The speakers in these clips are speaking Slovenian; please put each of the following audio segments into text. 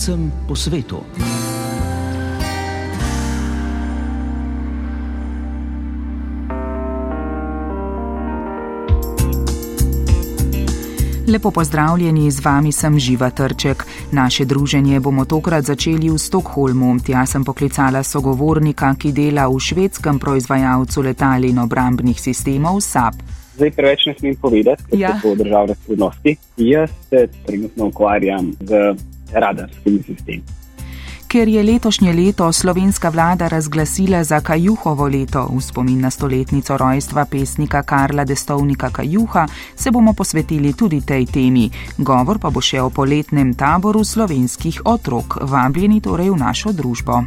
Slovencem po svetu. Lepo pozdravljeni, z vami sem Živa Trček. Naše druženje bomo tokrat začeli v Stokholmu. Tja sem poklicala sogovornika, ki dela v švedskem proizvajalcu letal in obrambnih sistemov SAP. Zdaj preveč ne smem povedati, ker ja. so to državne skrivnosti. Jaz se trenutno ukvarjam z radarskimi sistemi. Ker je letošnje leto slovenska vlada razglasila za Kajuhovo leto v spomin na stoletnico rojstva pesnika Karla Destovnika Kajuha, se bomo posvetili tudi tej temi. Govor pa bo še o poletnem taboru slovenskih otrok, vabljeni torej v našo družbo.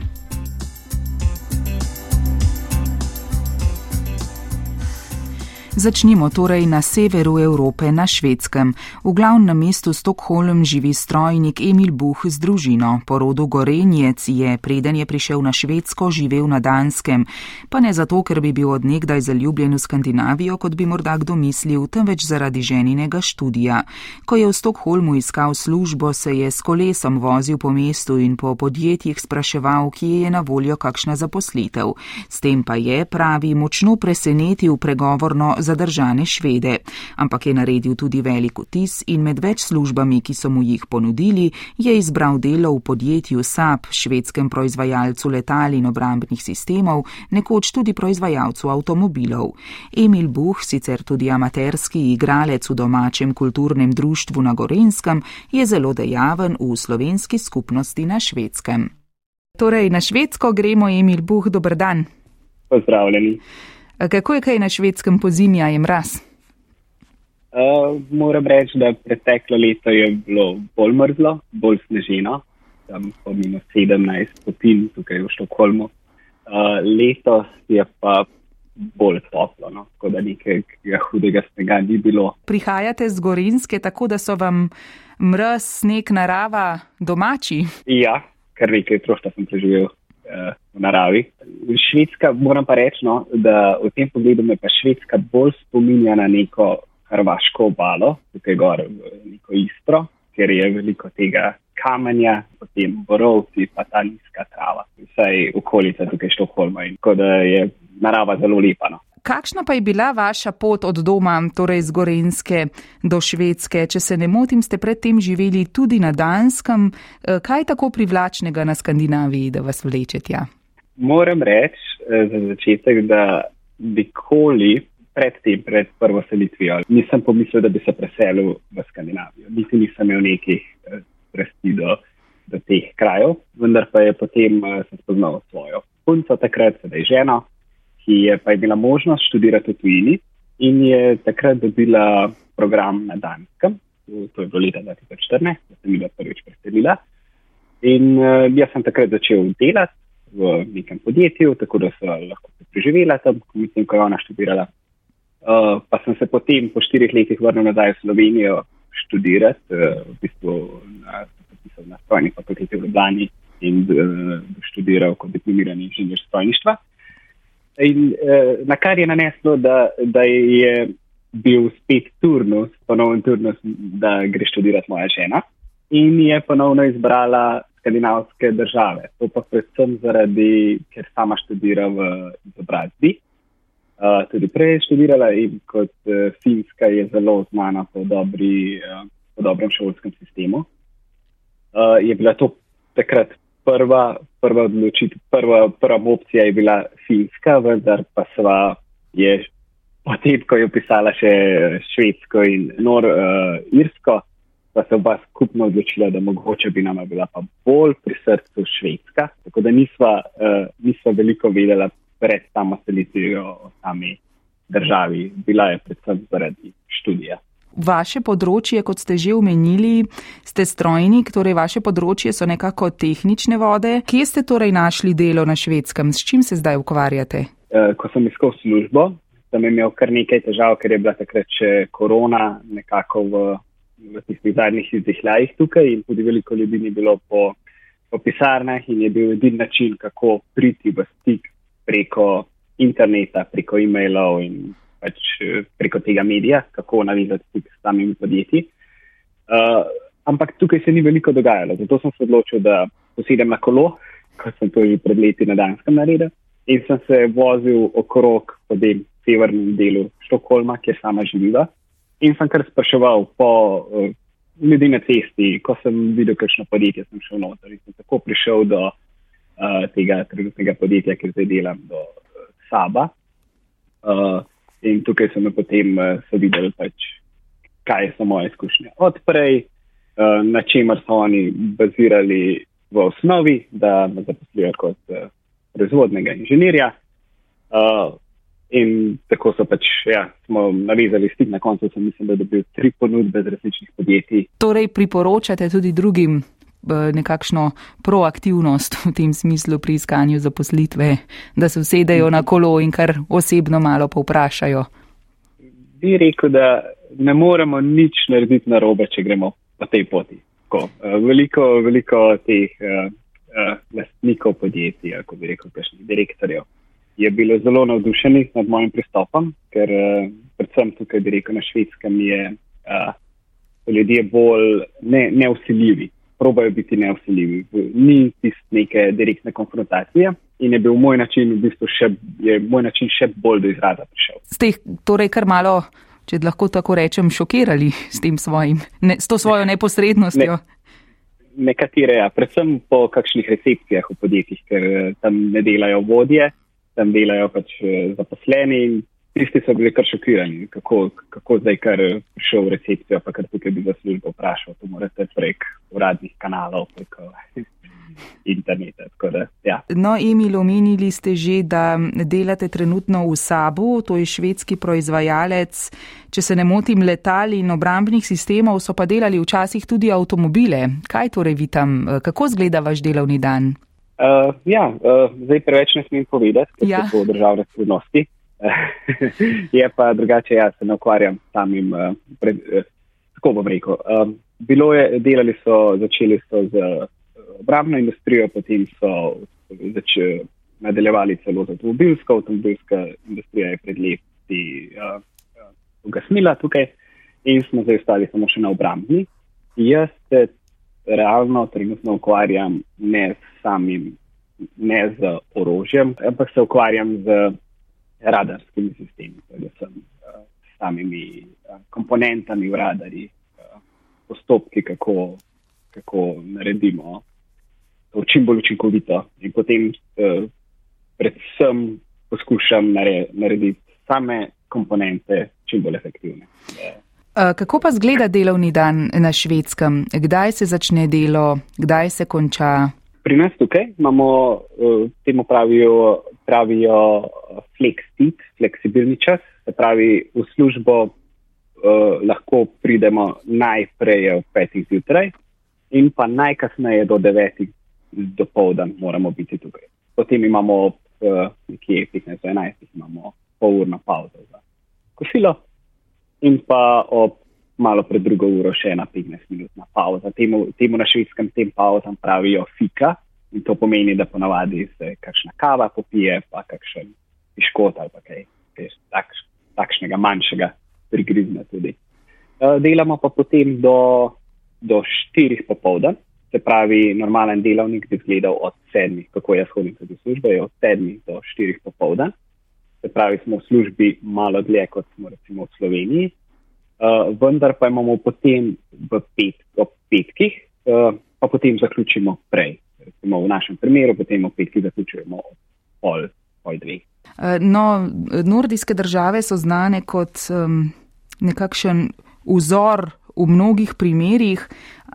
Začnimo torej na severu Evrope, na švedskem. V glavnem mestu Stokholm živi strojnik Emil Buh z družino. Po rodu Gorenjec je, preden je prišel na švedsko, živel na Danskem. Pa ne zato, ker bi bil odnegdaj zaljubljen v Skandinavijo, kot bi morda kdo mislil, temveč zaradi ženinega študija. Ko je v Stokholmu iskal službo, se je s kolesom vozil po mestu in po podjetjih spraševal, kje je na voljo kakšna zaposlitev. S tem pa je, pravi, močno presenetil pregovorno zadržane švede, ampak je naredil tudi velik vtis in med več službami, ki so mu jih ponudili, je izbral delo v podjetju SAP, švedskem proizvajalcu letal in obrambnih sistemov, nekoč tudi proizvajalcu avtomobilov. Emil Buh, sicer tudi amaterski igralec v domačem kulturnem društvu na Gorenskem, je zelo dejaven v slovenski skupnosti na švedskem. Torej, na švedsko gremo, Emil Buh, dober dan. Pozdravljeni. Kako je kaj na švedskem pozimja in mraz? Uh, moram reči, da preteklo leto je bilo bolj mrzlo, bolj sneženo, tam po minus 17 stopinj tukaj v Štokholmu. Uh, letos je pa bolj toplo, no? tako da nekega hudega snega ni bilo. Prihajate z Gorinske, tako da so vam mraz, sneg, narava domači? Ja, kar nekaj trošta sem preživel v naravi. Švedska, moram pa reči, no, da v tem pogledu me pa Švedska bolj spominja na neko hrvaško obalo, tukaj gor v neko istro, ker je veliko tega kamenja, potem borovci, pa ta nizka trava, vsaj okolica tukaj Štokholma tako da je narava zelo lepa. No. Kakšna pa je bila vaša pot od doma, torej z Gorenske do Švedske? Če se ne motim, ste predtem živeli tudi na Danskem. Eh, kaj je tako privlačnega na Skandinaviji, da vas vleče tja? Moram reči eh, za začetek, da nikoli pred tem, pred prvo selitvijo, nisem pomislil, da bi se preselil v Skandinavijo. Niti nisem imel nekih eh, strasti do, do teh krajev, vendar pa je potem se spoznal svojo punco, takrat sedaj ženo ki je pa imela možnost študirati v tujini in je takrat dobila program na Danskem, to je bilo leta 2014, da sem bila prvič preselila. In uh, jaz sem takrat začel delati v nekem podjetju, tako da sem lahko preživela tam, ko mislim, ko je ona študirala. Uh, pa sem se potem po štirih letih vrnil nazaj v Slovenijo študirati, uh, v bistvu na, na strojni fakulteti v Ljubljani in uh, študiral kot diplomirani inženir strojništva. In uh, na kar je naneslo, da, da je bil spet turnus, ponovno turnus, da gre študirati moja žena in je ponovno izbrala skandinavske države. To pa predvsem zaradi, ker sama študira v izobrazbi. Uh, tudi prej je študirala in kot uh, Finska je zelo znana po, dobri, uh, po dobrem šolskem sistemu. Uh, je bila to takrat prva, prva odločitev, prva, prva opcija je bila finska, vendar pa sva je potem, ko je pisala še švedsko in nor, uh, irsko, pa se oba skupno odločila, da mogoče bi nama bila pa bolj pri srcu švedska. Tako da nisva, uh, nisva veliko vedela pred samo selitvijo o sami državi. Bila je predvsem zaradi študija. Vaše področje, kot ste že omenili, ste strojnik, torej vaše področje so nekako tehnične vode. Kje ste torej našli delo na švedskem, s čim se zdaj ukvarjate? Eh, ko sem iskal službo, sem imel kar nekaj težav, ker je bila takrat še korona nekako v, v tistih zadnjih izdihljajih tukaj in tudi veliko ljudi ni bilo po, po pisarnah in je bil edin način, kako priti v stik preko interneta, preko e-mailov in pač eh, preko tega medija, kako navezati stik s samimi podjetji. Uh, ampak tukaj se ni veliko dogajalo. Zato sem se odločil, da posedem na kolo, kot sem to že pred leti na Danskem naredil. In sem se vozil okrog po tem severnem delu Štokholma, kjer sama živela. In sem kar spraševal po uh, ljudi na cesti, ko sem videl, kakšno podjetje sem šel noter. In sem tako prišel do uh, tega trenutnega podjetja, kjer zdaj delam, do uh, Saba. Uh, in tukaj sem potem uh, videl, pač, kaj so moje izkušnje. Odprej, uh, na čemer so oni bazirali v osnovi, da me zaposlijo kot uh, proizvodnega inženirja. Uh, in tako so pač, ja, smo navezali stik, na koncu sem mislim, da dobil tri ponudbe z različnih podjetij. Torej priporočate tudi drugim nekakšno proaktivnost v tem smislu pri iskanju zaposlitve, da se usedejo na kolo in kar osebno malo povprašajo? Bi rekel, da ne moremo nič narediti narobe, če gremo po tej poti tako. Uh, veliko, veliko teh uh, uh, lastnikov podjetij, kot bi rekel, kakšnih direktorjev, je bilo zelo navdušenih nad mojim pristopom, ker uh, predvsem tukaj, bi rekel, na švedskem je uh, ljudje bolj ne, neusiljivi. Probajo biti neusiljivi. Ni tiste neke direktne konfrontacije in je bil moj način, v bistvu, še, moj način še bolj do izraza prišel. Ste jih torej kar malo če lahko tako rečem, šokirali s, svojim, ne, s to svojo neposrednostjo? Ne, nekatere, ja. predvsem po kakšnih recepcijah v podjetjih, ker eh, tam ne delajo vodje, tam delajo pač eh, zaposleni in tisti so bili kar šokirani, kako, kako zdaj kar prišel v recepcijo, pa kar tukaj bi za službo vprašal, to morate prek uradnih kanalov, preko interneta. Da, ja. No, Emil, omenili ste že, da delate trenutno v Sabu, to je švedski proizvajalec, če se ne motim, letal in obrambnih sistemov, so pa delali včasih tudi avtomobile. Kaj torej vi tam, kako zgleda vaš delovni dan? Uh, ja, uh, zdaj preveč ne smem povedati, ker ja. so to državne skrivnosti. je pa drugače, jaz se ne ukvarjam samim, uh, pred, uh, tako bom rekel. Um, bilo je, delali so, začeli so z obrambno industrijo, potem so zač, nadaljevali celo z avtomobilsko. Avtomobilska industrija je pred leti uh, uh, ugasnila tukaj in smo zdaj ostali samo še na obrambni. Jaz se realno trenutno ukvarjam ne s samim, ne z orožjem, ampak se ukvarjam z radarskimi sistemi, predvsem uh, s samimi uh, komponentami v radarjih, uh, postopki, kako, kako naredimo to čim bolj učinkovito in potem predvsem poskušam narediti same komponente čim bolj efektivne. Kako pa zgleda delovni dan na švedskem? Kdaj se začne delo, kdaj se konča? Pri nas tukaj imamo, temu pravijo, pravijo flexit, fleksibilni čas, se pravi v službo uh, lahko pridemo najprej ob petih zjutraj in pa najkasneje do devetih do povdan moramo biti tukaj. Potem imamo ob uh, nekje 15-11, imamo pol urno pauzo za kosilo in pa ob malo pred drugo uro še ena 15-minutna pauza. Temu, temu na švedskem tem pauzam pravijo fika in to pomeni, da ponavadi se kakšna kava popije, pa kakšen piškot ali pa kaj, kaj tak, takšnega manjšega prigrizna tudi. Uh, delamo pa potem do, do 4 popovdan se pravi, normalen delavnik bi izgledal od sedmih, kako jaz hodim tudi v službo, je od sedmih do štirih popovdan. Se pravi, smo v službi malo dlje, kot smo recimo v Sloveniji, uh, vendar pa imamo potem v pet, petkih, uh, pa potem zaključimo prej. Recimo v našem primeru, potem v petkih zaključujemo pol, pol dveh. Uh, no, nordijske države so znane kot um, nekakšen vzor v mnogih primerjih.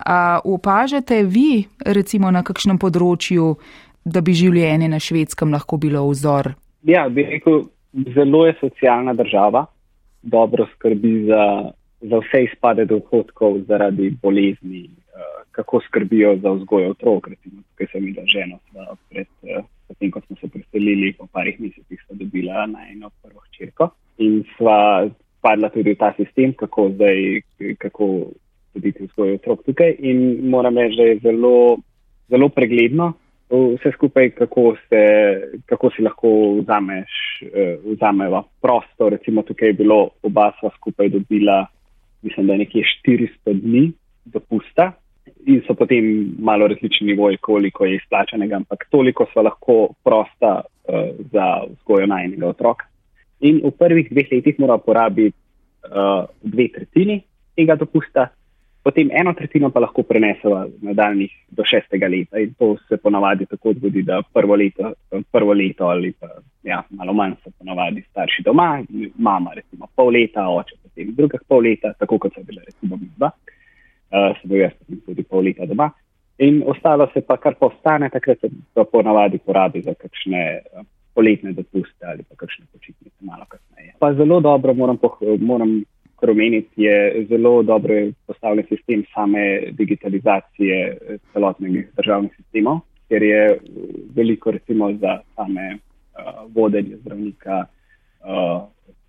A opažate vi, recimo na kakšnem področju, da bi življenje na švedskem lahko bilo vzor? Ja, bi rekel, zelo je socialna država, dobro skrbi za, za vse izpade dohodkov zaradi bolezni, kako skrbijo za vzgoj otrok. Recimo, tukaj sem imela ženo, pred uh, tem, ko smo se preselili, po parih mesecih sva dobila na eno prvo hčerko in sva padla tudi v ta sistem, kako zdaj, kako voditi vzgoj otrok tukaj. In moram reči, da je zelo, zelo pregledno vse skupaj, kako, se, kako si lahko vzameš, uh, vzameva prosto. Recimo tukaj je bilo oba sva skupaj dobila, mislim, da je nekje 400 dni dopusta in so potem malo različni nivoji, koliko je izplačanega, ampak toliko so lahko prosta uh, za vzgojo najnega otroka. In v prvih dveh letih mora porabiti uh, dve tretjini tega dopusta, potem eno tretjino pa lahko preneseva nadaljnih do šestega leta. In to se ponavadi tako zgodi, da prvo leto, prvo leto ali pa ja, malo manj so ponavadi starši doma, mama recimo pol leta, oče potem drugih pol leta, tako kot so bile recimo mi dva, uh, se bo jaz potem tudi pol leta doma. In ostalo se pa kar postane, takrat se pa ponavadi porabi za kakšne uh, poletne dopuste ali pa kakšne počitnice malo kasneje. Pa zelo dobro moram, moram omeniti, je zelo dobro postavljen sistem same digitalizacije eh, celotnih državnih sistemov, ker je veliko recimo za same uh, vodenje zdravnika, uh,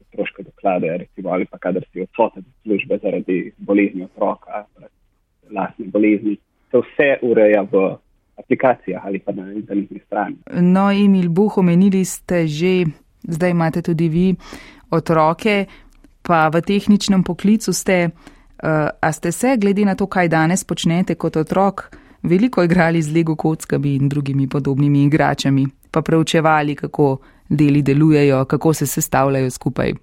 stroške doklade, recimo, ali pa kadar si odsoten od službe zaradi bolezni otroka, lastne bolezni. To vse ureja v aplikacijah ali pa na internetni strani. No, Emil Buh, omenili ste že, zdaj imate tudi vi otroke pa v tehničnem poklicu ste, uh, a ste se, glede na to, kaj danes počnete kot otrok, veliko igrali z Lego kockami in drugimi podobnimi igračami, pa preučevali, kako deli delujejo, kako se sestavljajo skupaj.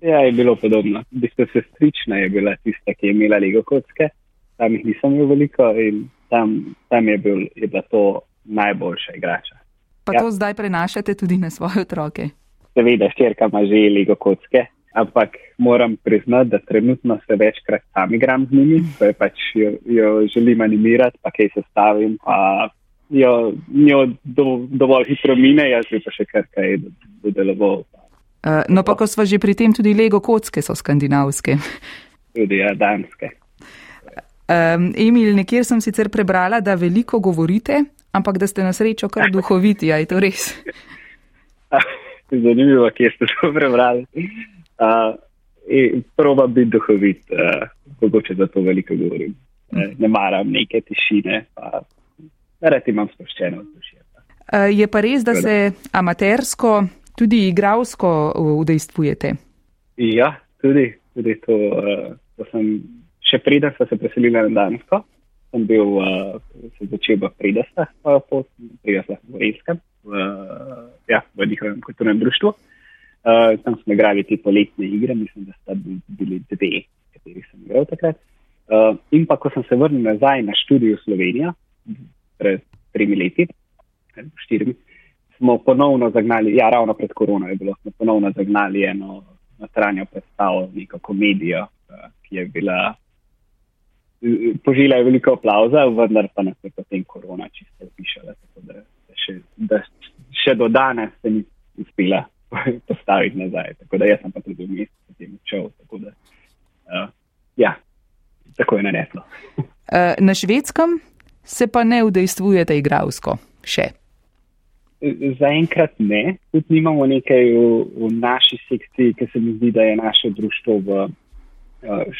Ja, je bilo podobno. V bistvu sestrična je bila tista, ki je imela Lego kocke, tam jih nisem imel veliko in tam, tam je, bil, je bila to najboljša igrača. Pa ja. to zdaj prenašate tudi na svoje otroke? Seveda, ščerka ima že Lego kocke, ampak moram priznati, da trenutno se večkrat sam igram z njimi, ko je pač jo, jo želim animirati, pa kaj se stavim, pa jo njo do, dovolj hitro mine, jaz bi pa še kar kaj dodeloval. Uh, no, pa ko smo že pri tem, tudi Lego kocke so skandinavske. Tudi, ja, danske. Um, Emil, nekjer sem sicer prebrala, da veliko govorite, ampak da ste na srečo kar duhoviti, je to res? Zanimivo, kje ste to prebrali. Uh, proba biti duhovit, uh, mogoče za to veliko govorim. Uh, ne maram neke tišine, pa rad imam sproščeno vzdušje. Uh, je pa res, da se amatersko, tudi igravsko udejstvujete? Ja, tudi, tudi to. Uh, to sem, še preden sem se preselil na Dansko, sem bil, sem začel v Pridastah, pa pot, Pridastah v Rejskem, v, ja, v njihovem kulturnem društvu. Uh, tam smo igrali te poletne igre, mislim, da sta bili dve, kateri sem igral takrat. Uh, in pa, ko sem se vrnil nazaj na študijo Slovenija, pred tremi leti, štirimi, smo ponovno zagnali, ja, ravno pred korono je bilo, smo ponovno zagnali eno notranjo predstavo, neko komedijo, uh, ki je bila, požila je veliko aplauza, vendar pa nas je potem korona čisto opišala, tako da še, da še do danes se ni uspela postaviti nazaj. Tako da jaz sem pa tudi v mestu potem odšel. Tako da, uh, ja, tako je naredilo. na švedskem se pa ne udejstvujete igralsko še. Zaenkrat ne, tudi nimamo nekaj v, v naši sekciji, ki se mi zdi, da je naše društvo v uh,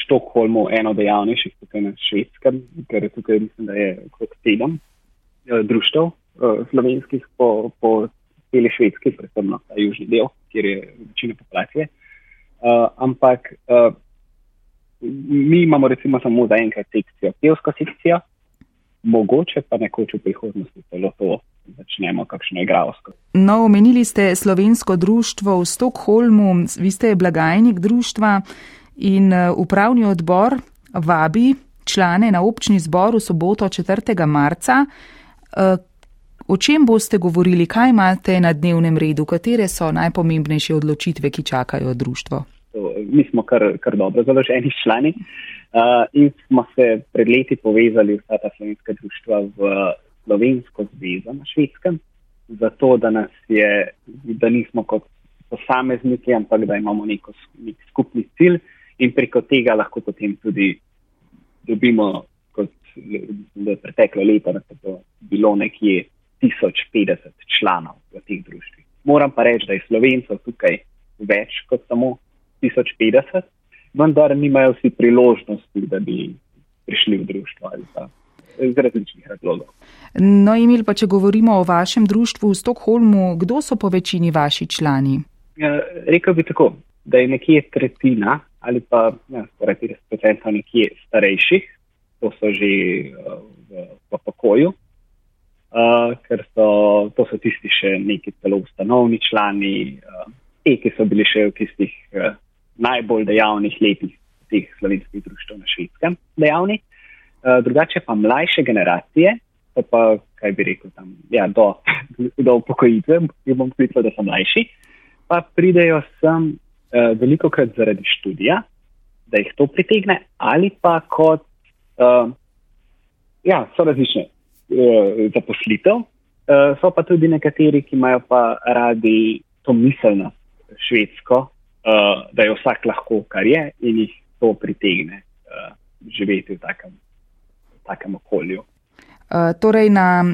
Štokholmu eno dejavnejših tukaj na švedskem, ker tukaj mislim, da je kot sedem uh, društv uh, slovenskih po, po celi švedski, predvsem na ta južni del, kjer je večina populacije. Uh, ampak uh, mi imamo recimo samo za enkrat sekcijo, pevsko sekcijo, mogoče pa nekoč v prihodnosti celo to začnemo, kakšno igralsko. No, omenili ste slovensko društvo v Stokholmu, vi ste blagajnik društva in uh, upravni odbor vabi člane na občni zbor v soboto 4. marca. Uh, O čem boste govorili, kaj imate na dnevnem redu, katere so najpomembnejše odločitve, ki čakajo društvo? Mi smo kar, kar dobro založeni člani uh, in smo se pred leti povezali vsa ta slovenska društva v Slovensko zvezo na švedskem, zato da je, da nismo kot posamezniki, ampak da imamo neko, nek skupni cilj in preko tega lahko potem tudi dobimo, kot je preteklo leto, da to bilo nekje 1050 članov v teh društvih. Moram pa reči, da je slovencev tukaj več kot samo 1050, vendar nimajo vsi priložnosti, da bi prišli v društvo ali pa iz različnih razlogov. No, Emil, pa če govorimo o vašem društvu v Stokholmu, kdo so po večini vaši člani? Ja, rekel bi tako, da je nekje tretjina ali pa ja, skoraj 50% nekje starejših, to so že uh, v, v pokoju, uh, ker so, to so tisti še neki celo ustanovni člani, uh, te, ki so bili še v tistih uh, najbolj dejavnih letih teh slovenskih društv na švedskem dejavni. Uh, drugače pa mlajše generacije, pa, pa kaj bi rekel tam, ja, do, do upokojitve, jih bom videl, da so mlajši, pa pridejo sem uh, veliko krat zaradi študija, da jih to pritegne, ali pa kot, uh, ja, so različne uh, zaposlitev, uh, so pa tudi nekateri, ki imajo pa radi to miselnost švedsko, uh, da je vsak lahko, kar je, in jih to pritegne uh, živeti v takem, v takem okolju. Uh, torej na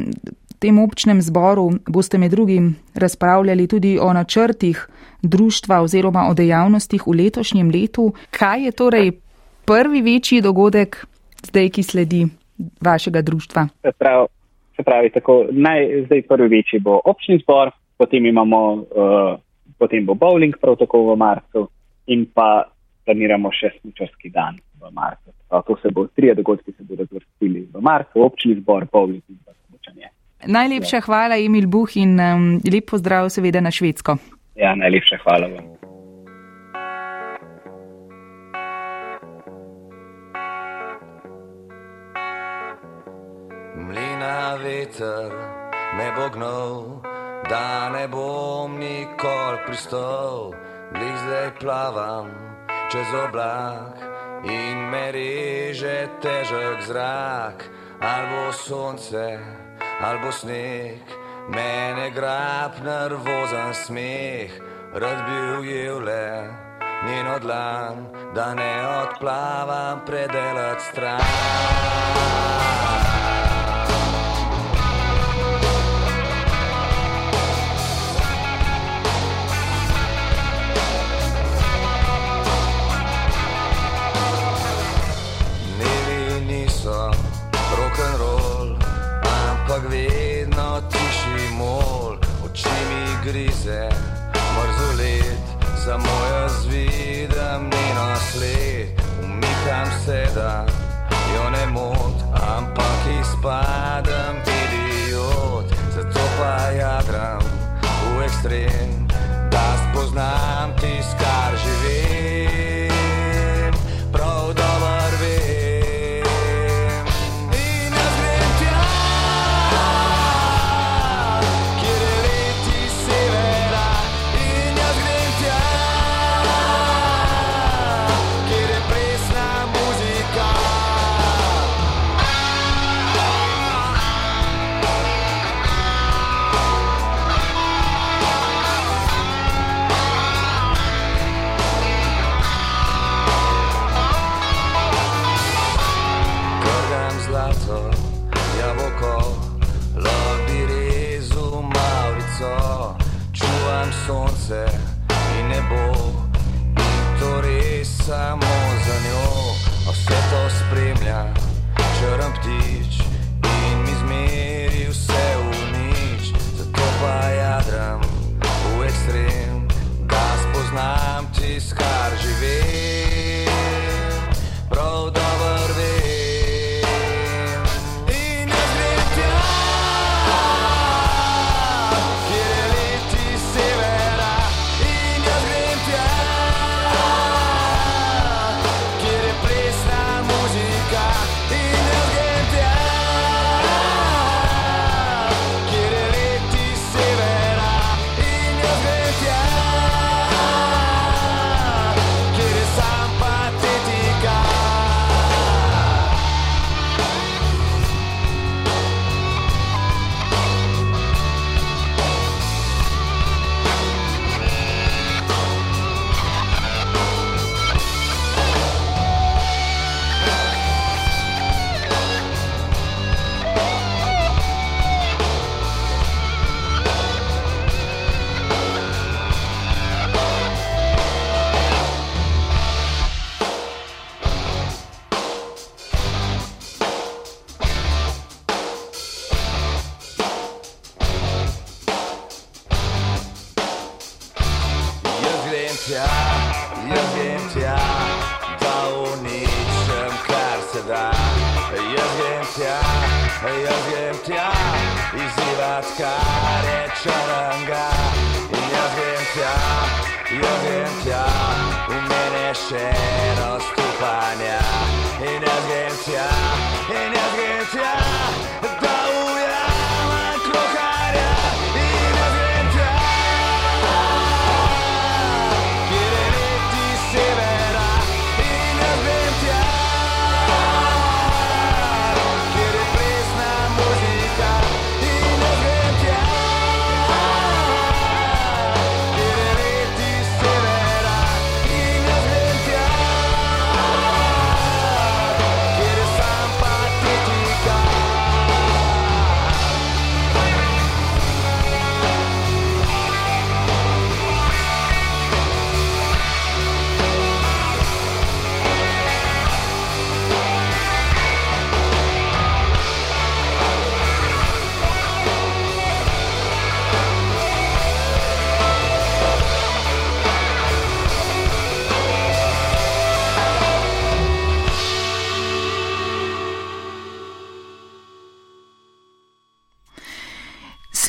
tem občnem zboru boste med drugim razpravljali tudi o načrtih društva oziroma o dejavnostih v letošnjem letu. Kaj je torej prvi večji dogodek zdaj, ki sledi vašega društva? Se pravi, se pravi tako, naj, zdaj prvi večji bo občni zbor, potem imamo, uh, potem bo bowling prav tako v marcu in pa planiramo še smučarski dan v marcu. To se bo, tri dogodki se bodo zvrstili v marcu, občni zbor, bowling in pa smučanje. Najlepša ja. hvala, Emil Buh, in um, lep pozdrav, seveda, na Švedsko. Ja, najlepša hvala vam. Mlina veter me bo gnal, da ne bom nikoli pristal, glej zdaj plavam čez oblak in me reže težek zrak, ali sonce ali bo sneg, mene grab nervozen smeh, rad bi ujel le njen odlan, da ne odplavam predelat stran. Ampak vedno tiši mol, oči mi grize, mrzolet, samo jaz vidim njeno sled, umikam se, da jo ne mot, ampak izpadem idiot, zato pa jadram v ekstrem, da spoznam tisto, kar živim. сама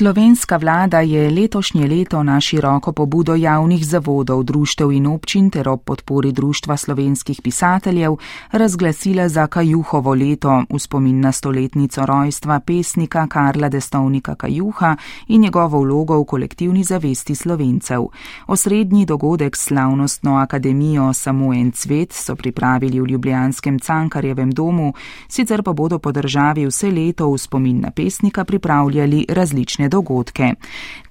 Slovenska vlada je letošnje leto na široko pobudo javnih zavodov, društev in občin ter ob podpori Društva slovenskih pisateljev razglasila za Kajuhovo leto v spomin na stoletnico rojstva pesnika Karla Destovnika Kajuha in njegovo vlogo v kolektivni zavesti slovencev. Osrednji dogodek s slavnostno akademijo Samo en cvet so pripravili v Ljubljanskem Cankarjevem domu, sicer pa bodo po državi vse leto v spomin na pesnika pripravljali različne dogodke.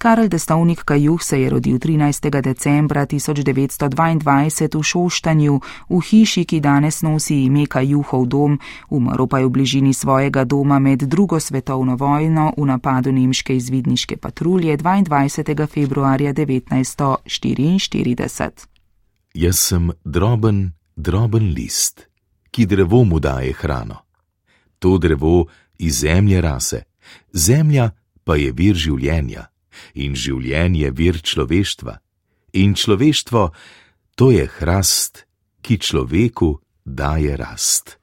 Karel Destovnik Kajuh se je rodil 13. decembra 1922 v Šoštanju, v hiši, ki danes nosi ime Kajuhov dom, umrl pa je v bližini svojega doma med drugo svetovno vojno v napadu nemške izvidniške patrulje 22. februarja 1944. Jaz sem droben, droben list, ki drevo mu daje hrano. To drevo iz zemlje rase, zemlja pa je vir življenja in življenje vir človeštva. In človeštvo to je hrast, ki človeku daje rast.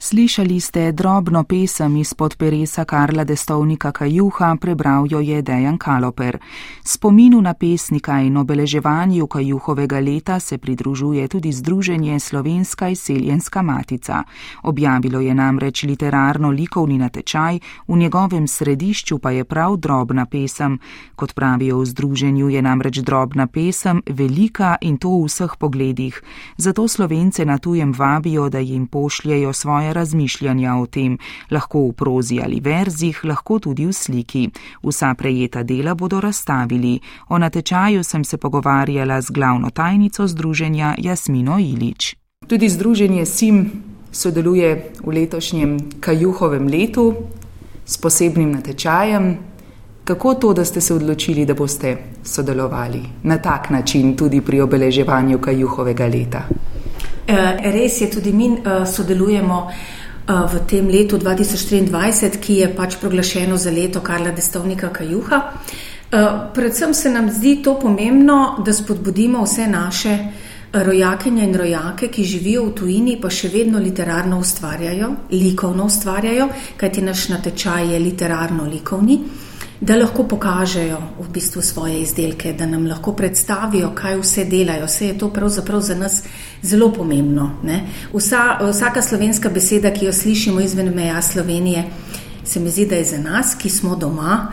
Slišali ste drobno pesem izpod peresa Karla Destovnika Kajuha, prebral jo je Dejan Kaloper. Spominu na pesnika in obeleževanju Kajuhovega leta se pridružuje tudi Združenje Slovenska izseljenska matica. Objavilo je namreč literarno-likovni natečaj, v njegovem središču pa je prav drobna pesem. Kot pravijo v Združenju, je namreč drobna pesem velika in to v vseh pogledih. Zato Slovence na tujem vabijo, da jim pošljejo svoje svoje razmišljanja o tem, lahko v prozi ali verzih, lahko tudi v sliki. Vsa prejeta dela bodo razstavili. O natečaju sem se pogovarjala z glavno tajnico združenja Jasmino Ilič. Tudi združenje SIM sodeluje v letošnjem Kajuhovem letu s posebnim natečajem. Kako to, da ste se odločili, da boste sodelovali na tak način tudi pri obeleževanju Kajuhovega leta? Eh, res je, tudi mi eh, sodelujemo eh, v tem letu 2023, ki je pač proglašeno za leto Karla Destovnika Kajuha. Predvsem se nam zdi to pomembno, da spodbudimo vse naše rojakinje in rojake, ki živijo v tujini, pa še vedno literarno ustvarjajo, likovno ustvarjajo, kajti naš natečaj je literarno-likovni da lahko pokažejo v bistvu svoje izdelke, da nam lahko predstavijo, kaj vse delajo. Vse je to pravzaprav za nas zelo pomembno. Vsa, vsaka slovenska beseda, ki jo slišimo izven meja Slovenije, se mi zdi, da je za nas, ki smo doma,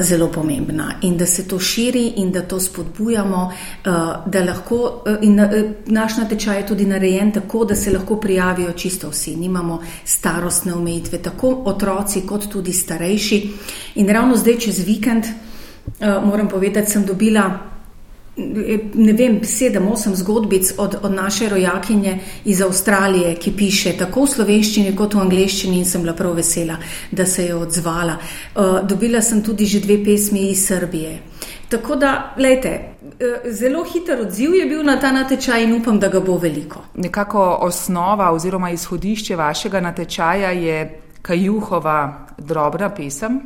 zelo pomembna in da se to širi in da to spodbujamo, eh, da lahko eh, in naš natečaj je tudi narejen tako, da se lahko prijavijo čisto vsi. Nimamo starostne omejitve, tako otroci kot tudi starejši. In ravno zdaj čez vikend, moram povedati, sem dobila ne vem, sedem, osem zgodbic od, od naše rojakinje iz Avstralije, ki piše tako v slovenščini kot v angleščini in sem bila prav vesela, da se je odzvala. Uh, dobila sem tudi že dve pesmi iz Srbije. Tako da, gledajte, uh, zelo hiter odziv je bil na ta natečaj in upam, da ga bo veliko. Nekako osnova oziroma izhodišče vašega natečaja je Kajuhova drobna pesem.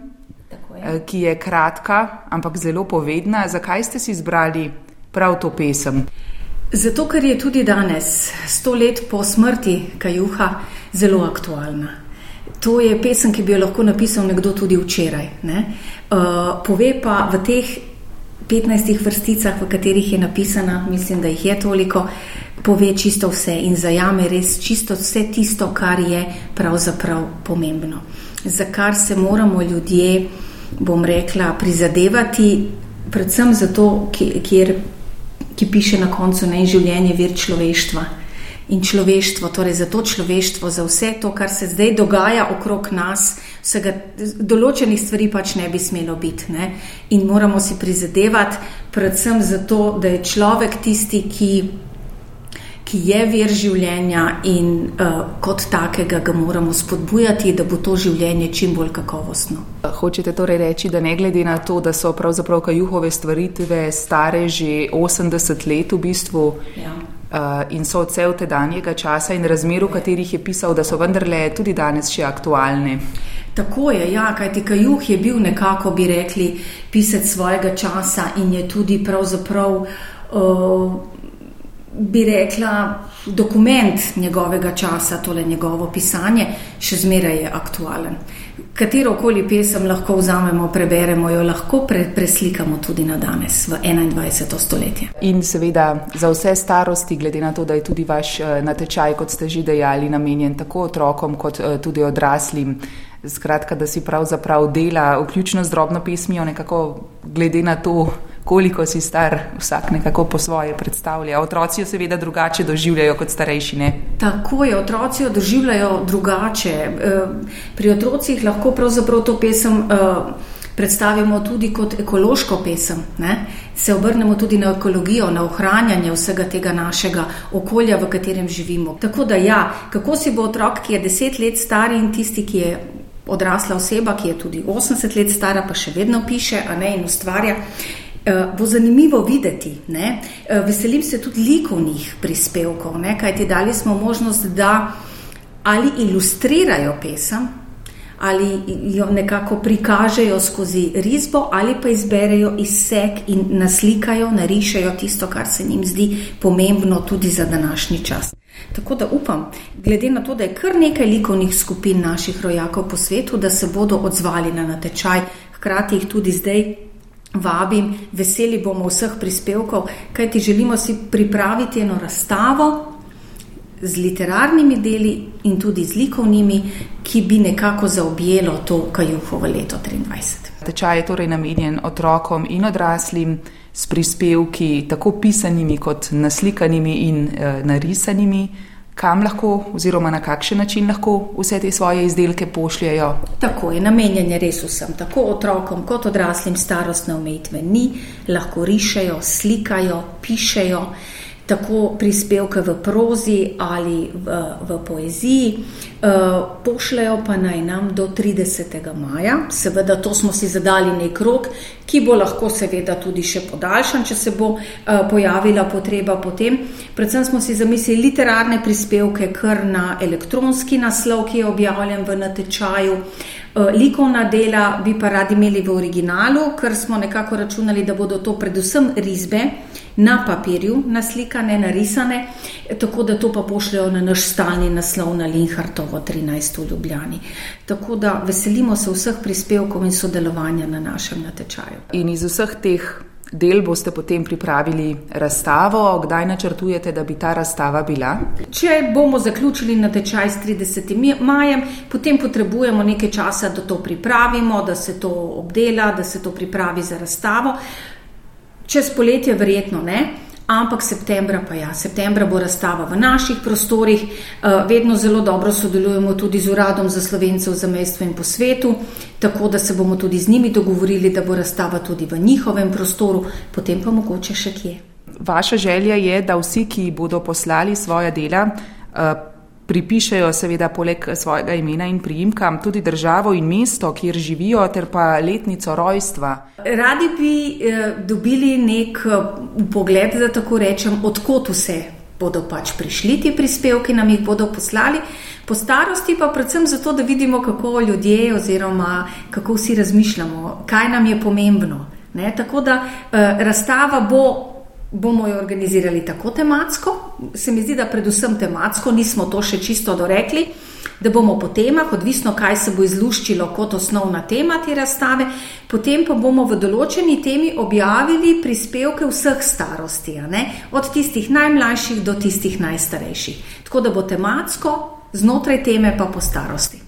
Je. Ki je kratka, ampak zelo povedna. Zakaj ste si izbrali prav to pesem? Zato, ker je tudi danes, sto let po smrti Kajuha, zelo aktualna. To je pesem, ki bi jo lahko napisal nekdo tudi včeraj. Uh, pove pa v teh 15 vrsticah, v katerih je napisana, mislim, da jih je toliko, pove čisto vse in zajame res čisto vse tisto, kar je pravzaprav pomembno. Za kar se moramo ljudje, bom rekla, prizadevati, predvsem zato, kjer, ki piše na koncu, ne življenje vir človeštva in človeštvo, torej za to človeštvo, za vse to, kar se zdaj dogaja okrog nas, vsega, določenih stvari pač ne bi smelo biti. Ne? In moramo si prizadevati, predvsem zato, da je človek tisti, ki. Ki je vir življenja, in uh, kot takega ga moramo spodbujati, da bo to življenje čim bolj kakovostno. Hočete torej reči, da ne glede na to, da so pravzaprav kajuhove stvaritve stare že 80 let, v bistvu, ja. Eh, in so odsev tedanjega časa in razmer, v katerih je pisal, da so vendarle tudi danes še aktualne. Tako je, ja, kajti Kajuh je bil nekako, bi rekli, pisec svojega časa in je tudi pravzaprav, uh, bi rekla, dokument njegovega časa, tole njegovo pisanje, še zmeraj je aktualen katero koli pesem lahko vzamemo, preberemo, jo lahko pre, preslikamo tudi na danes, v 21. stoletje. In seveda za vse starosti, glede na to, da je tudi vaš eh, natečaj, kot ste že dejali, namenjen tako otrokom kot eh, tudi odraslim. Skratka, da si pravzaprav dela, vključno z drobno pesmijo, nekako glede na to, koliko si star, vsak nekako po svoje predstavlja. Otroci jo seveda drugače doživljajo kot starejši. Ne? Tako je, otroci jo doživljajo drugače. Eh, pri otrocih lahko pravzaprav to pesem. Eh, predstavimo tudi kot ekološko pesem, ne? se obrnemo tudi na ekologijo, na ohranjanje vsega tega našega okolja, v katerem živimo. Tako da, ja, kako si bo otrok, ki je deset let star in tisti, ki je odrasla oseba, ki je tudi 80 let stara, pa še vedno piše ne, in ustvarja, Eh, bo zanimivo videti. Ne? Eh, veselim se tudi likovnih prispevkov, ne? kajti dali smo možnost, da ali ilustrirajo pesem, ali jo nekako prikažejo skozi risbo, ali pa izberejo izsek in naslikajo, narišajo tisto, kar se jim zdi pomembno tudi za današnji čas. Tako da upam, glede na to, da je kar nekaj likovnih skupin naših rojakov po svetu, da se bodo odzvali na natečaj, hkrati jih tudi zdaj vabim, veseli bomo vseh prispevkov, kajti želimo si pripraviti eno razstavo z literarnimi deli in tudi z likovnimi, ki bi nekako zaobjelo to kajuhovo leto 23. Tečaj je torej namenjen otrokom in odraslim s prispevki, tako pisanimi kot naslikanimi in e, narisanimi kam lahko oziroma na kakšen način lahko vse te svoje izdelke pošljajo. Tako je namenjen res vsem, tako otrokom kot odraslim starostne omejitve ni, lahko rišejo, slikajo, pišejo tako prispevke v prozi ali v, v poeziji, eh, pošljajo pa naj nam do 30. maja. Seveda, to smo si zadali nek rok, ki bo lahko seveda tudi še podaljšan, če se bo eh, pojavila potreba potem. Predvsem smo si zamislili literarne prispevke kar na elektronski naslov, ki je objavljen v natečaju. Eh, likovna dela bi pa radi imeli v originalu, ker smo nekako računali, da bodo to predvsem risbe na papirju naslikane, narisane, tako da to pa pošljajo na naš stalni naslov na Linhartovo 13 v Ljubljani. Tako da veselimo se vseh prispevkov in sodelovanja na našem natečaju. In iz vseh teh del boste potem pripravili razstavo, kdaj načrtujete, da bi ta razstava bila? Če bomo zaključili natečaj s 30. majem, potem potrebujemo nekaj časa, da to pripravimo, da se to obdela, da se to pripravi za razstavo. Čez poletje, verjetno ne, ampak septembra pa ja. Septembra bo razstava v naših prostorih, eh, vedno zelo dobro sodelujemo tudi z Uradom za slovence v zamestvu in po svetu, tako da se bomo tudi z njimi dogovorili, da bo razstava tudi v njihovem prostoru, potem pa mogoče še kje. Vaša želja je, da vsi, ki bodo poslali svoja dela, eh, pripišejo seveda poleg svojega imena in priimka tudi državo in mesto, kjer živijo, ter pa letnico rojstva. Radi bi eh, dobili nek eh, pogled, da tako rečem, odkot vse bodo pač prišli ti prispevki, nam jih bodo poslali. Po starosti pa predvsem zato, da vidimo, kako ljudje oziroma kako vsi razmišljamo, kaj nam je pomembno. Ne? Tako da eh, razstava bo bomo jo organizirali tako tematsko, se mi zdi, da predvsem tematsko, nismo to še čisto dorekli, da bomo po temah, odvisno kaj se bo izluščilo kot osnovna tema te razstave, potem pa bomo v določeni temi objavili prispevke vseh starosti, od tistih najmlajših do tistih najstarejših. Tako da bo tematsko, znotraj teme pa po starosti.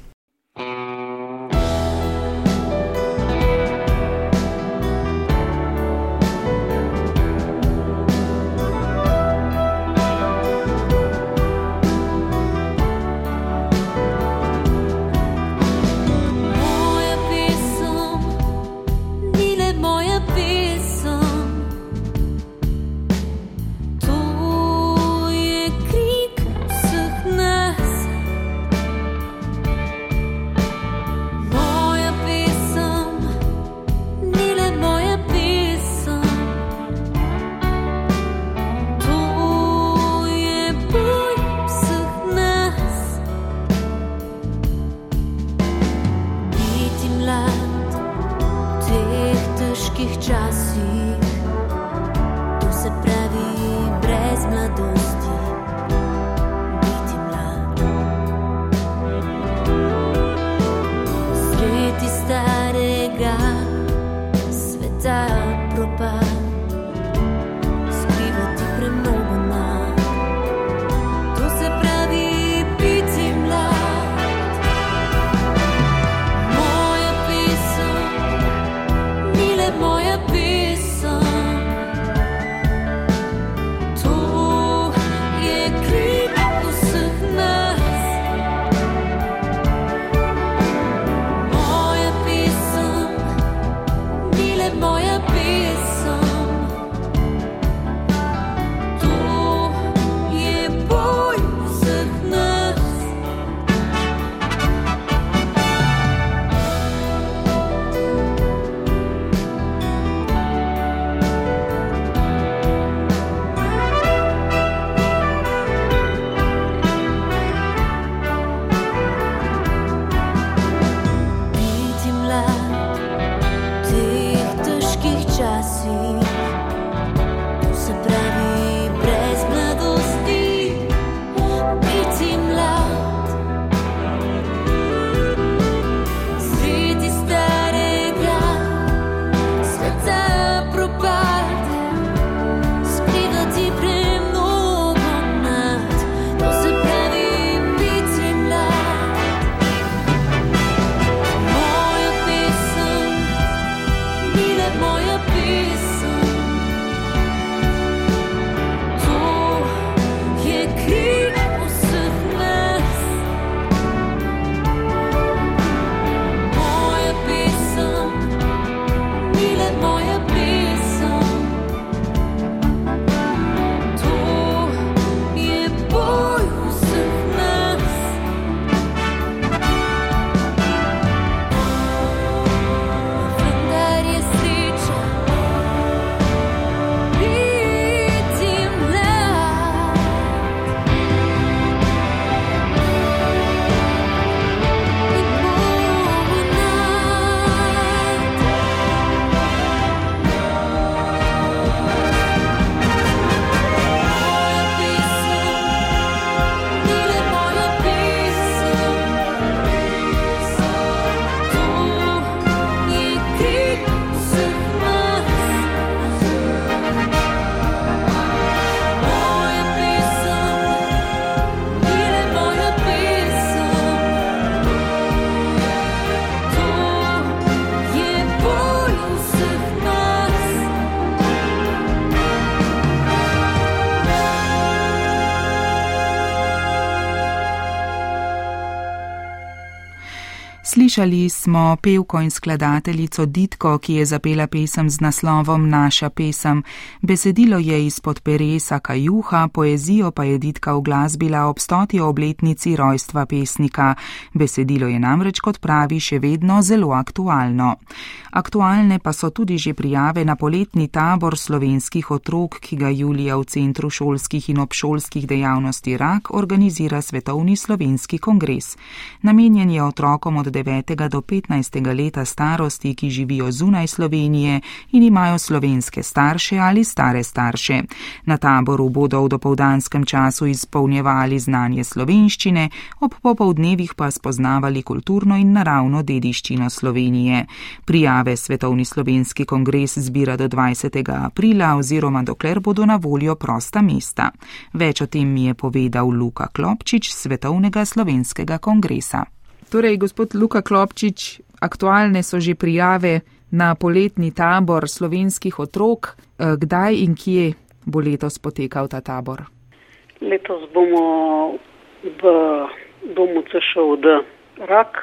Slišali smo pevko in skladateljico Ditko, ki je zapela pesem z naslovom Naša pesem. Besedilo je izpod peresa Kajuha, poezijo pa je Ditka uglasbila ob stoti obletnici rojstva pesnika. Besedilo je namreč, kot pravi, še vedno zelo aktualno. Aktualne pa so tudi že prijave na poletni tabor slovenskih otrok, ki ga julija v Centru šolskih in obšolskih dejavnosti RAK organizira Svetovni slovenski kongres. Namenjen je otrokom od 9 9. do 15. leta starosti, ki živijo zunaj Slovenije in imajo slovenske starše ali stare starše. Na taboru bodo v dopoldanskem času izpolnjevali znanje slovenščine, ob popovdnevih pa spoznavali kulturno in naravno dediščino Slovenije. Prijave Svetovni slovenski kongres zbira do 20. aprila oziroma dokler bodo na voljo prosta mesta. Več o tem mi je povedal Luka Klopčič, Svetovnega slovenskega kongresa. Torej, gospod Luka Klopčič, aktualne so že prijave na poletni tabor slovenskih otrok. Eh, kdaj in kje bo letos potekal ta tabor? Letos bomo v domu CŠOD Rak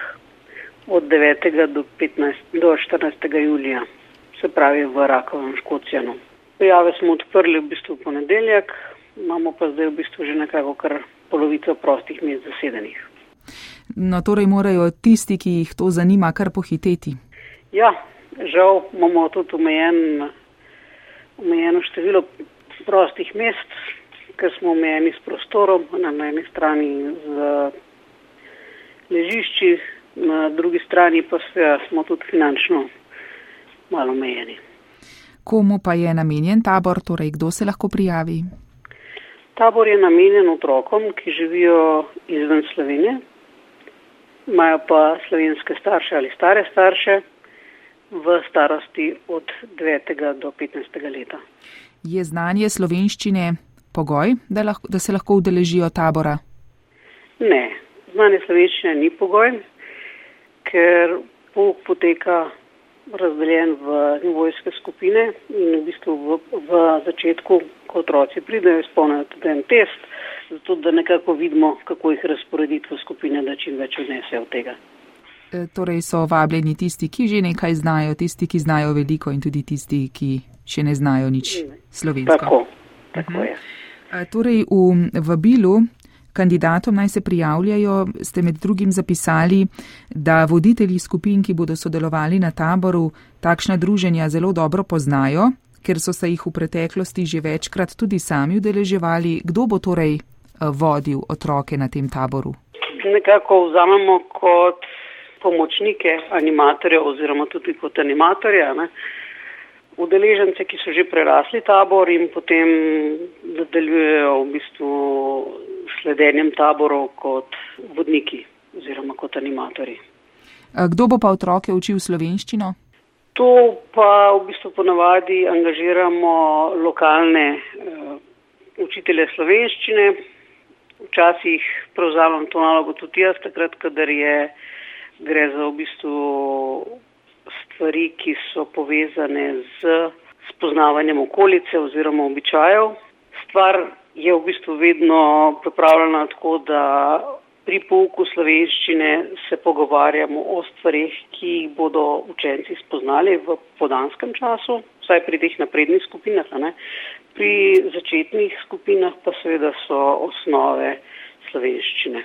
od 9. do, 15, do 14. julija, se pravi v Rakovem Škocijanu. Prijave smo odprli v bistvu ponedeljek, imamo pa zdaj v bistvu že nekako kar polovico prostih mest zasedenih. No, torej morajo tisti, ki jih to zanima, kar pohiteti. Ja, žal imamo tudi omejen, omejeno število prostih mest, ker smo omejeni s prostorom, na eni strani z ležišči, na drugi strani pa smo tudi finančno malo omejeni. Komu pa je namenjen tabor, torej kdo se lahko prijavi? Tabor je namenjen otrokom, ki živijo izven Slovenije, imajo pa slovenske starše ali stare starše v starosti od 9. do 15. leta. Je znanje slovenščine pogoj, da, lahko, da se lahko udeležijo tabora? Ne, znanje slovenščine ni pogoj, ker pouk poteka razdeljen v nivojske skupine in v bistvu v, v začetku, ko otroci pridejo, izpolnijo tudi en test, zato da nekako vidimo, kako jih razporediti v skupine, da čim več odnesejo od tega. E, torej so vabljeni tisti, ki že nekaj znajo, tisti, ki znajo veliko in tudi tisti, ki še ne znajo nič slovensko. Tako, tako -huh. je. Torej v vabilu kandidatom naj se prijavljajo, ste med drugim zapisali, da voditelji skupin, ki bodo sodelovali na taboru, takšna druženja zelo dobro poznajo, ker so se jih v preteklosti že večkrat tudi sami udeleževali. Kdo bo torej vodil otroke na tem taboru? Nekako vzamemo kot pomočnike animatorja oziroma tudi kot animatorja. Ne? Udeležence, ki so že prerasli tabor in potem nadaljujejo v bistvu sledenjem taborov kot vodniki oziroma kot animatori. Kdo bo pa otroke učil slovenščino? To pa v bistvu ponavadi angažiramo lokalne uh, učitelje slovenščine. Včasih prevzamem to nalogo tudi jaz, takrat, kadar je gre za v bistvu stvari, ki so povezane z spoznavanjem okolice oziroma običajev. Stvar je v bistvu vedno pripravljena tako, da pri pouku slovenščine se pogovarjamo o stvarih, ki jih bodo učenci spoznali v podanskem času, vsaj pri teh naprednih skupinah. Ne? Pri začetnih skupinah pa seveda so osnove slovenščine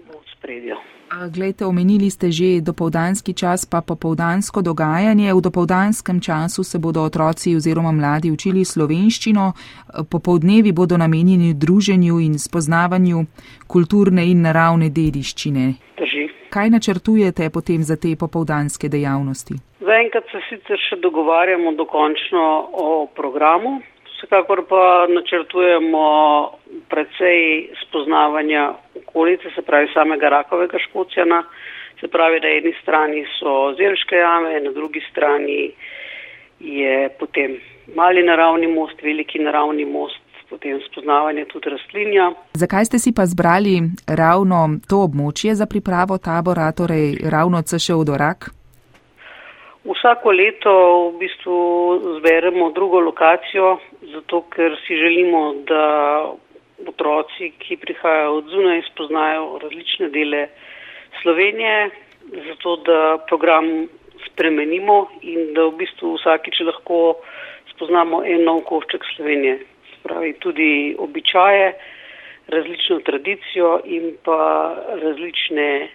v spredju. Glejte, omenili ste že dopoldanski čas, pa popovdansko dogajanje. V dopoldanskem času se bodo otroci oziroma mladi učili slovenščino, popovdnevi bodo namenjeni druženju in spoznavanju kulturne in naravne dediščine. Drži. Kaj načrtujete potem za te popovdanske dejavnosti? Zaenkrat se sicer še dogovarjamo dokončno o programu, vsekakor pa načrtujemo precej spoznavanja okolice, se pravi samega rakovega škocijana, se pravi na eni strani so zelške jame, na drugi strani je potem mali naravni most, veliki naravni most, potem spoznavanje tudi rastlinja. Zakaj ste si pa zbrali ravno to območje za pripravo tabora, torej ravno CŠ Odorak? Vsako leto v bistvu zberemo drugo lokacijo, zato ker si želimo, da otroci, ki prihajajo od zunaj, spoznajo različne dele Slovenije, zato da program spremenimo in da v bistvu vsakič lahko spoznamo en nov košček Slovenije. Spravi tudi običaje, različno tradicijo in pa različne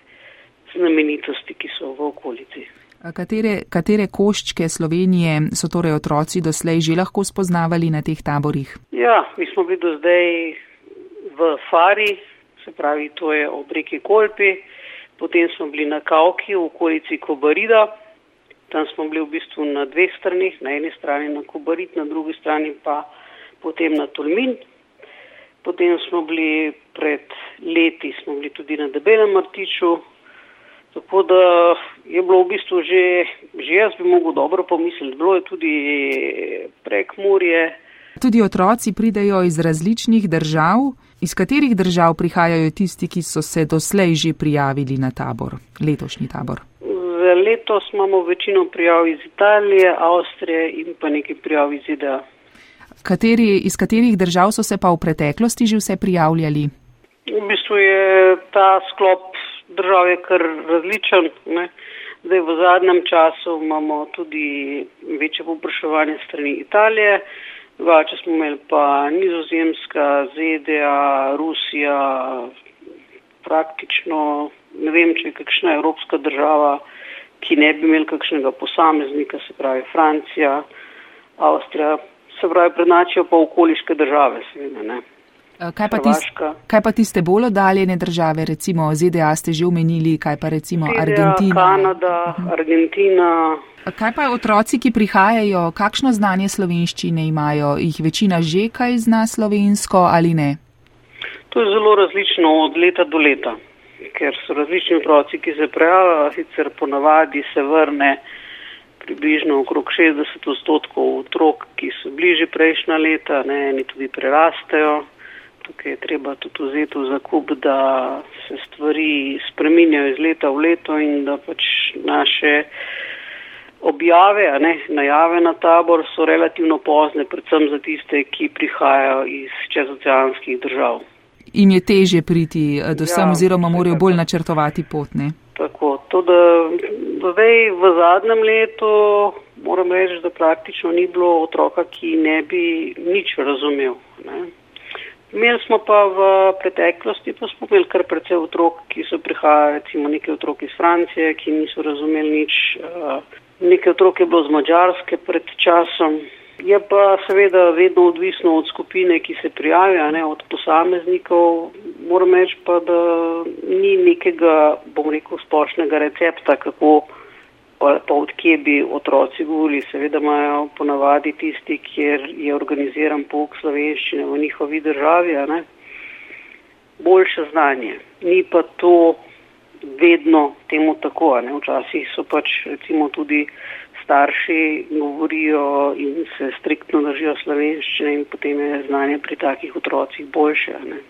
znamenitosti, ki so v okolici. Katere, katere koščke Slovenije so torej otroci doslej že lahko spoznavali na teh taborih? Ja, mi smo bili do zdaj v Fari, se pravi, to je ob reki Kolpi, Potem smo bili na Kauki v okolici Kobarida. Tam smo bili v bistvu na dveh stranih, na eni strani na Kobarid, na drugi strani pa potem na Tolmin. Potem smo bili pred leti, smo bili tudi na Debelem Martiču. Tako da je bilo v bistvu že, že jaz bi mogel dobro pomisliti. Bilo je tudi prek Murje. Tudi otroci pridejo iz različnih držav. Iz katerih držav prihajajo tisti, ki so se doslej že prijavili na tabor, letošnji tabor? Za letos imamo večino prijav iz Italije, Avstrije in pa nekaj prijav iz ZDA. Kateri, iz katerih držav so se pa v preteklosti že vse prijavljali? V bistvu je ta sklop držav kar različen. Ne. Zdaj v zadnjem času imamo tudi večje popraševanje strani Italije. Drugače smo imeli pa Nizozemska, ZDA, Rusija, praktično ne vem, če je kakšna evropska država, ki ne bi imeli kakšnega posameznika, se pravi Francija, Avstrija, se pravi prednačijo pa okoliške države, seveda ne. Kaj pa, tist, kaj pa tiste bolj oddaljene države, recimo ZDA ste že omenili, kaj pa recimo ZDA, Argentina? Kanada, Argentina. Kaj pa otroci, ki prihajajo, kakšno znanje slovenščine imajo? Jih večina že kaj zna slovensko ali ne? To je zelo različno od leta do leta, ker so različni otroci, ki se prijavljajo, sicer ponavadi se vrne približno okrog 60 odstotkov otrok, ki so bližje prejšnja leta, ne, eni tudi prerastejo. Tukaj je treba tudi vzeti v zakup, da se stvari spreminjajo iz leta v leto in da pač naše objave, ne, najave na tabor so relativno pozne, predvsem za tiste, ki prihajajo iz čezoceanskih držav. Im je teže priti eh, do sem Ja, oziroma morajo bolj načrtovati pot, ne? Tako, to da zdaj v zadnjem letu moram reči, da praktično ni bilo otroka, ki ne bi nič razumel. Ne. Imeli smo pa v preteklosti, pa smo imeli kar precej otrok, ki so prihajali, recimo nekaj otrok iz Francije, ki niso razumeli nič. Uh, nekaj otrok je bilo z Mačarske pred časom. Je pa seveda vedno odvisno od skupine, ki se prijavijo, ne od posameznikov. Moram reči pa, da ni nekega, bom rekel, splošnega recepta, kako pa, pa odkje bi otroci govorili. Seveda imajo ponavadi tisti, kjer je organiziran pouk slovenščine v njihovi državi, ne, boljše znanje. Ni pa to vedno temu tako, ne. Včasih so pač recimo tudi starši govorijo in se striktno držijo slovenščine in potem je znanje pri takih otrocih boljše, ne.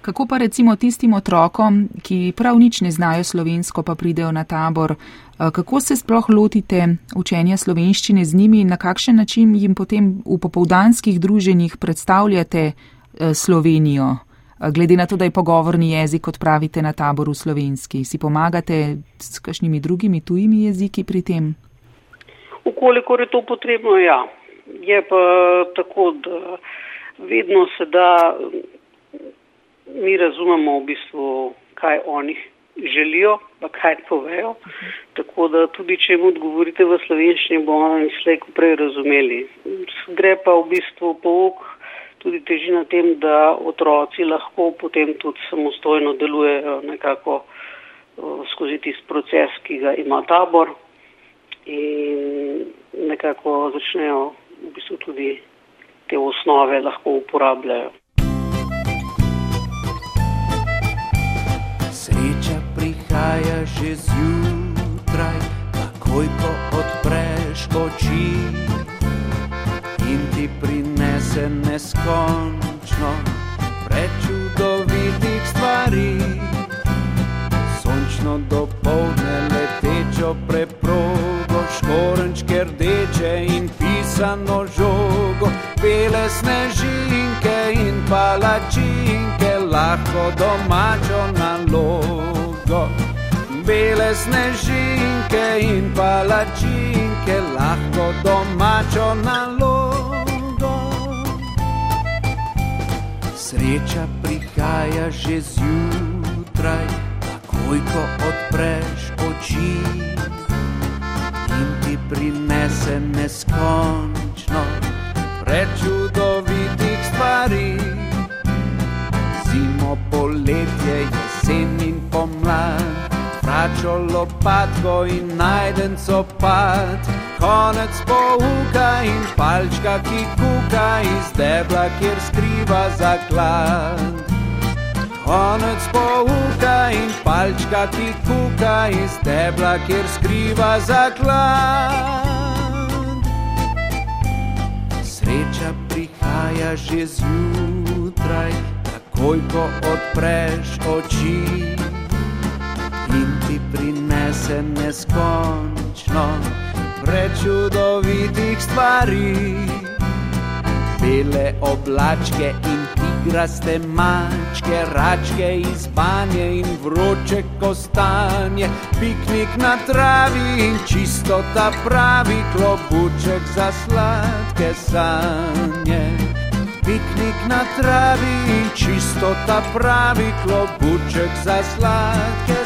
Kako pa recimo tistim otrokom, ki prav nič ne znajo slovensko, pa pridejo na tabor, eh, kako se sploh lotite učenja slovenščine z njimi in na kakšen način jim potem v popovdanskih druženjih predstavljate eh, Slovenijo? Eh, Glede na to, da je pogovorni jezik, kot pravite na taboru slovenski, si pomagate s kakšnimi drugimi tujimi jeziki pri tem? Ukolikor je to potrebno, ja. Je pa tako, da vedno se da, mi razumemo v bistvu, kaj oni želijo, pa kaj povejo. Tako da tudi, če jim odgovorite v slovenščini, bo oni slej ko prej razumeli. Gre pa v bistvu pouk tudi teži na tem, da otroci lahko potem tudi samostojno delujejo nekako eh, skozi tisti proces, ki ga ima tabor in nekako začnejo v bistvu tudi te osnove lahko uporabljajo. Sreča prihaja že zjutraj, takoj ko odpreš oči in ti prinese neskončno prečudovitih rdeče in pisano žogo, bele snežinke in palačinke, lahko domačo nalogo. Bele snežinke in palačinke, lahko domačo nalogo. Sreča prihaja že zjutraj, takoj ko odpreš oči ti prinese neskončno prečudovitih stvari. Zimo, poletje, jesen in pomlad, bračo lopatko in najden copat. Konec pouka in palčka, ki kuka iz debla, kjer skriva zaklad. Konec pouka in palčka, ki kuka iz debla, kjer skriva zaklad. Sreča prihaja že zjutraj, takoj ko odpreš oči in ti prinese neskončno prečudovitih stvari. Bele oblačke in igraste mačke, račke iz banje in vroče kostanje, piknik na travi in čistota pravi klobuček za sladke sanje. Piknik na travi in čistota pravi klobuček za sladke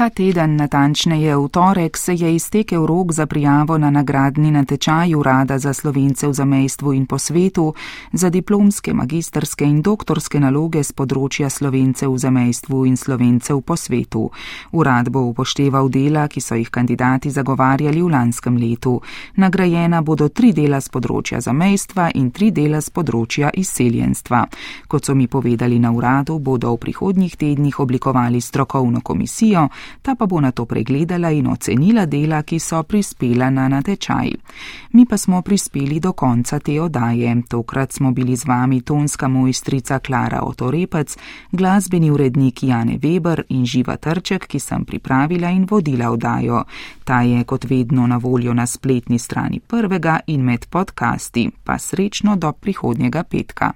Ta teden, natančneje v torek, se je iztekel rok za prijavo na nagradni natečaj Urada za slovence v zamejstvu in po svetu za diplomske, magistrske in doktorske naloge z področja slovencev v zamejstvu in slovencev po svetu. Urad bo upošteval dela, ki so jih kandidati zagovarjali v lanskem letu. Nagrajena bodo tri dela z področja zamejstva in tri dela z področja izseljenstva. Kot so mi povedali na uradu, bodo v prihodnjih tednih oblikovali strokovno komisijo, ta pa bo na to pregledala in ocenila dela, ki so prispela na natečaj. Mi pa smo prispeli do konca te odaje. Tokrat smo bili z vami tonska mojstrica Klara Otorepec, glasbeni urednik Jane Weber in Živa Trček, ki sem pripravila in vodila odajo. Ta je kot vedno na voljo na spletni strani prvega in med podcasti. Pa srečno do prihodnjega petka.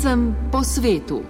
Slovencem po svetu.